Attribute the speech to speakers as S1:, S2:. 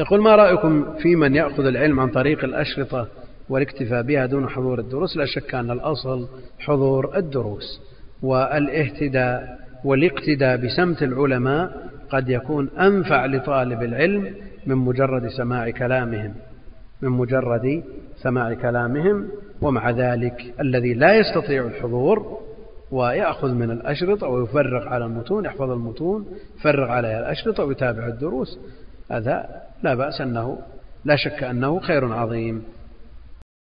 S1: يقول ما رأيكم في من يأخذ العلم عن طريق الأشرطة والاكتفاء بها دون حضور الدروس؟ لا شك أن الأصل حضور الدروس والاهتداء والاقتداء بسمت العلماء قد يكون أنفع لطالب العلم من مجرد سماع كلامهم من مجرد سماع كلامهم ومع ذلك الذي لا يستطيع الحضور ويأخذ من الأشرطة ويفرغ على المتون يحفظ المتون يفرغ عليها الأشرطة ويتابع الدروس. هذا لا بأس أنه لا شك أنه خير عظيم.